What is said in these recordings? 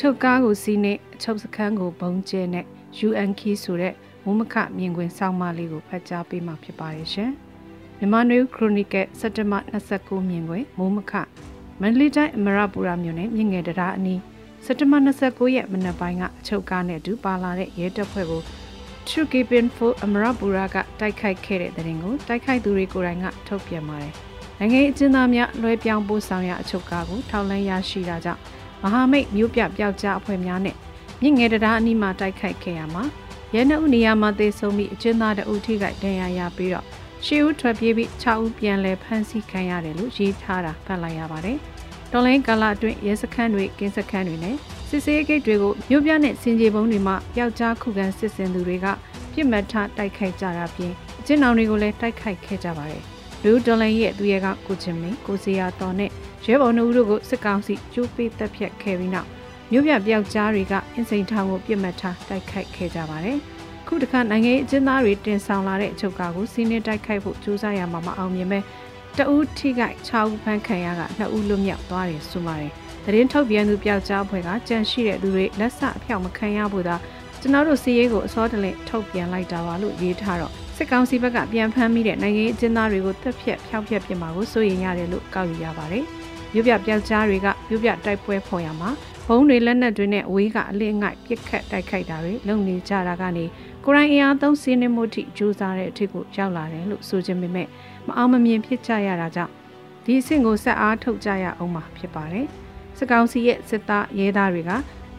ချုပ်ကားကိုစီးနဲ့အချုပ်စခန်းကိုဘုံကျဲနဲ့ UN key ဆိုတဲ့မုံမခမြင်ကွင်းစောင်းမလေးကိုဖတ်ကြားပေးမှာဖြစ်ပါတယ်ရှင်။မြန်မာနွေခရိုနီကယ်စက်တမ29မြင်ကွင်းမုံမခမန္တလေးတိုင်းအမရပူရမြို့နယ်မြင့်ငယ်တရားအနီးစက်တမ29ရက်မနက်ပိုင်းကအချုပ်ကားနဲ့အတူပါလာတဲ့ရဲတပ်ဖွဲ့ကို True Keeping for အမရပူရကတိုက်ခိုက်ခဲ့တဲ့တဲ့ရင်ကိုတိုက်ခိုက်သူတွေကိုယ်တိုင်ကထုတ်ပြန်ပါတယ်။နိုင်ငံအကျဉ်းသားများလွှဲပြောင်းပို့ဆောင်ရအချုပ်ကားကိုထောက်လန်းရရှိတာကြောင့် မဟာမိတ်မျိုးပြပျောက်ကြားအဖွဲ့များနဲ့မြင့်ငယ်တရားအနီးမှာတိုက်ခိုက်ခဲ့ရမှာရဲနှုတ်နေရာမှာသေဆုံးပြီးအကျဉ်းသားတအုပ်ထိခိုက်ဒဏ်ရာရပြီးတော့ရှေးဦးထွက်ပြေးပြီး6ဦးပြန်လည်ဖမ်းဆီးခံရတယ်လို့ရေးထားတာဖတ်လိုက်ရပါတယ်။တော်လိုင်းကာလအတွင်းရဲစခန်းတွေကင်းစခန်းတွေနဲ့စစ်စေးဂိတ်တွေကိုမြို့ပြနဲ့စင်ကြေပုံးတွေမှာပျောက်ကြားခုခံစစ်စင်သူတွေကပြစ်မှတ်ထားတိုက်ခိုက်ကြတာပြင်အကျဉ်းအောင်တွေကိုလည်းတိုက်ခိုက်ခဲ့ကြပါတယ်။ လူတော်လိုင်းရဲ့သူရဲကကိုချင်းမင်းကိုစီယာတော်နဲ့ရဲဘော်နှုတ်တို့ကိုစစ်ကောင်စီကျိုးပေးတပ်ဖြတ်ခဲ့ပြီးနောက်မြို့ပြပျောက်ကြားတွေကအင်စိန်ထောင်ကိုပြစ်မှတ်ထားတိုက်ခိုက်ခဲ့ကြပါတယ်။ခုတစ်ခါနိုင်ငံရေးအကျဉ်းသားတွေတင်ဆောင်လာတဲ့အချုပ်ကားကိုစီးနှင်းတိုက်ခိုက်ဖို့ကြိုးစားရမှာမအောင်မြင်ပဲတအူးထိခိုက်6ဦးဖမ်းခံရက2ဦးလွတ်မြောက်သွားတယ်ဆိုပါတယ်။သတင်းထုတ်ပြန်သူပျောက်ကြားဖွဲ့ကကြန့်ရှိတဲ့သူတွေလက်ဆအဖျောက်မခံရဘူးသာကျွန်တော်တို့စီးရေးကိုအစောတလင့်ထုတ်ပြန်လိုက်တာပါလို့ရေးထားတော့ စစ်ကောင်စီဘက်ကပြန်ဖမ်းမိတဲ့နိုင်ငံရေးအကျဉ်းသားတွေကိုတက်ဖြတ်ဖျောက်ဖျက်ပြမှာကိုစိုးရိမ်ရတယ်လို့ကောက်ယူရပါတယ်။မြို့ပြပျောက်ကြားတွေကမြို့ပြတိုက်ပွဲဖော်ရမှာဘုံတွေလက်နက်တွေနဲ့အဝေးကအလင်းငိုက်ပြစ်ခတ်တိုက်ခိုက်တာတွေလုပ်နေကြတာကနေကိုရိုင်းအင်အားသုံးစီးနှမှုထိကြိုးစားတဲ့အထက်ကိုရောက်လာတယ်လို့ဆိုခြင်းပေမဲ့မအောင်မမြင်ဖြစ်ကြရတာကြောင့်ဒီအဆင့်ကိုဆက်အားထုတ်ကြရအောင်မှာဖြစ်ပါတယ်။စစ်ကောင်စီရဲ့စစ်သားရဲသားတွေက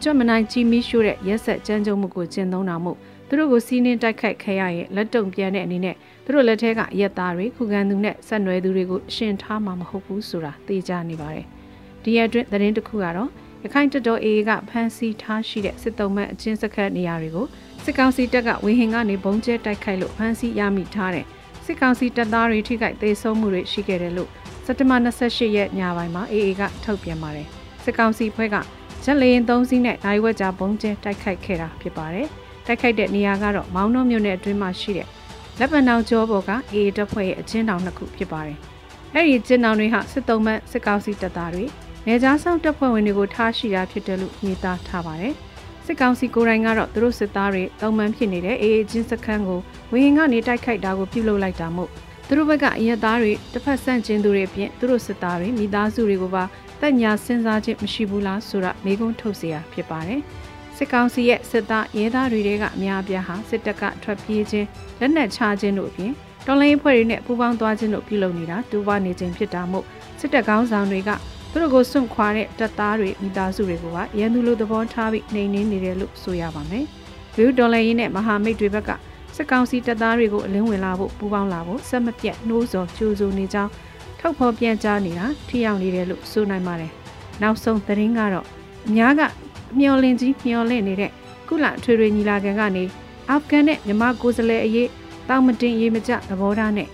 ကျွတ်မနိုင်ကြီးမီးရှို့တဲ့ရက်ဆက်ကြမ်းကြုတ်မှုကိုကျင့်သုံးတာမို့ သူတို့ကိုစီးနှင်းတိုက်ခိုက်ခဲ့ရရဲ့လက်တုံပြန်တဲ့အနေနဲ့သူတို့လက်ထက်ကရက်သားတွေခုခံသူနဲ့ဆက်နွယ်သူတွေကိုအရှင်ထားမှာမဟုတ်ဘူးဆိုတာသိကြနေပါတယ်။ဒီရအတွင်းသတင်းတစ်ခုကတော့ရခိုင်တတော်အေကဖမ်းဆီးထားရှိတဲ့စစ်တုံးမအချင်းစခတ်နေရာတွေကိုစစ်ကောင်စီတပ်ကဝေဟင်ကနေဘုံကျဲတိုက်ခိုက်လို့ဖမ်းဆီးရမိထားတဲ့စစ်ကောင်စီတပ်သားတွေထိခိုက်သေးဆုံးမှုတွေရှိခဲ့တယ်လို့စက်တဘာ28ရက်ညပိုင်းမှာအေအေကထုတ်ပြန်ပါတယ်စစ်ကောင်စီဖွဲ့ကချက်လေရင်၃စီးနဲ့နိုင်ဝက်ကြာဘုံကျဲတိုက်ခိုက်ခဲ့တာဖြစ်ပါတယ် တိုက်ခိုက်တဲ့နေရာကတော့မောင်းနှုံးမြို့နယ်အတွင်းမှာရှိတဲ့လက်ပံတောင်ကျောပေါ်ကအေအေတပ်ဖွဲ့ရဲ့အချင်းတောင်နှစ်ခုဖြစ်ပါတယ်အဲ့ဒီကျင်းတောင်တွေဟာစစ်တုံးမစစ်ကောင်စီတပ်သားတွေနေကြားဆောင်တပ်ဖွဲ့ဝင်တွေကိုထားရှိတာဖြစ်တယ်လို့ရေးသားထားပါတယ်။စစ်ကောင်စီကိုယ်တိုင်ကတော့သူတို့စစ်သားတွေတုံမှန်ဖြစ်နေတဲ့အေအေချင်းစခန်းကိုဝင်းကနေတိုက်ခိုက်တာကိုပြုလုပ်လိုက်တာမို့သူတို့ဘက်ကအရက်သားတွေတစ်ဖက်ဆန့်ကျင်သူတွေအပြင်သူတို့စစ်သားတွေမိသားစုတွေကိုပါတက်ညာစဉ်းစားခြင်းမရှိဘူးလားဆိုတာမေးခွန်းထုတ်เสียဖြစ်ပါတယ်။ စစ်ကောင်စီရဲ့စစ်သားရဲသားတွေကအများအပြားဟာစစ်တပ်ကထွက်ပြေးခြင်းလက်နက်ချခြင်းတို့အပြင်တော်လိုင်းအဖွဲ့တွေနဲ့ပူးပေါင်းသွားခြင်းတို့ပြုလုပ်နေတာတူပါနေခြင်းဖြစ်တာမို့စစ်တပ်ကောင်းဆောင်တွေကသူတို့ကိုစွန့်ခွာတဲ့တပ်သားတွေမိသားစုတွေကိုပါရန်သူလိုသဘောထားပြီးနှိမ်နင်းနေတယ်လို့ဆိုရပါမယ်။လူဒေါ်လာရင်းနဲ့မဟာမိတ်တွေဘက်ကစစ်ကောင်စီတပ်သားတွေကိုအလင်းဝင်လာဖို့ပူးပေါင်းလာဖို့စက်မပြတ်နှိုးဆော်ကြိုးစိုးနေကြောင်းထုတ်ဖော်ပြန်ကြားနေတာထိရောက်နေတယ်လို့ဆိုနိုင်ပါတယ်။နောက်ဆုံးသတင်းကတော့အများက မျောလင့်ကြီးမျောလင့်နေတဲ့ကုလထွေထွေညီလာခံကနေအာဖဂန်နဲ့မြန်မာကိုယ်စားလှယ်အရေးတောင်းမတင်ရေးမကြသဘောထားနဲ့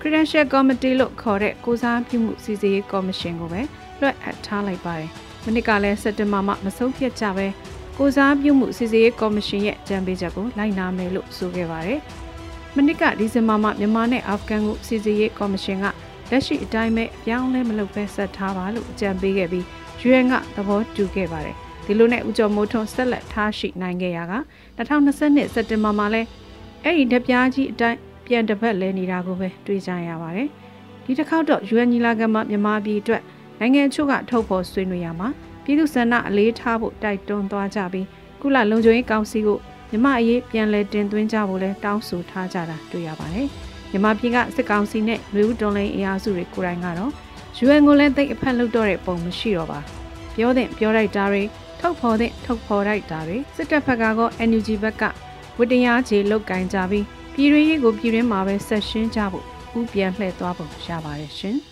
Credential Committee လို့ခေါ်တဲ့ကိုစားပြုမှုစီစစ်ရေးကော်မရှင်ကိုပဲလွှတ်အပ်ထားလိုက်ပါတယ်။မနစ်ကလည်းစက်တင်ဘာမှမဆုံးဖြတ်ကြပဲကိုစားပြုမှုစီစစ်ရေးကော်မရှင်ရဲ့ကြံပေးချက်ကိုလိုက်နာမယ်လို့ဆိုခဲ့ပါတယ်။မနစ်ကဒီဇင်ဘာမှမြန်မာနဲ့အာဖဂန်ကိုစီစစ်ရေးကော်မရှင်ကလက်ရှိအတိုင်းပဲအပြောင်းလဲမလုပ်ပဲဆက်ထားပါလို့အကြံပေးခဲ့ပြီး UN ကသဘောတူခဲ့ပါတယ်။ ဒီလိုနဲ့ဦးကျော်မိုးထွန်းဆက်လက်ထားရှိနိုင်ခဲ့ရက2022စက်တင်ဘာမှာလဲအဲ့ဒီတပြားကြီးအတိုင်းပြန်တစ်ပတ်လဲနေတာကိုပဲတွေးကြရပါတယ်။ဒီတစ်ခေါက်တော့ UN ညီလာခံမှာမြန်မာပြည်အတွက်နိုင်ငံချို့ကထုတ်ဖော်ဆွေးနွေးရမှာပြည်သူ့ဆန္ဒအလေးထားဖို့တိုက်တွန်းသွားကြပြီးကုလလုံခြုံရေးကောင်စီကိုမြမအရေးပြန်လည်တင်သွင်းကြဖို့လဲတောင်းဆိုထားကြတာတွေ့ရပါတယ်။မြမပြည်ကစစ်ကောင်စီနဲ့လူဦးတွန်လိန်အင်အားစုတွေကိုယ်တိုင်ကတော့ UN ကိုလည်းသိအဖက်လုပ်တော့တဲ့ပုံမရှိတော့ပါ။ပြောတဲ့ပြောလိုက်တာတွေ ထုတ်ဖော်တဲ့ထုတ်ဖော်လိုက်တာတွေစစ်တပ်ဘက်ကကော NUG ဘက်ကဝတ္တရားခြေလုတ်ကင်ကြပြီးပြည်ရင်းရေးကိုပြည်ရင်းမှာပဲဆက်ရှင်းကြဖို့ဥပြန်လှည့်သွားပုံရပါတယ်ရှင်။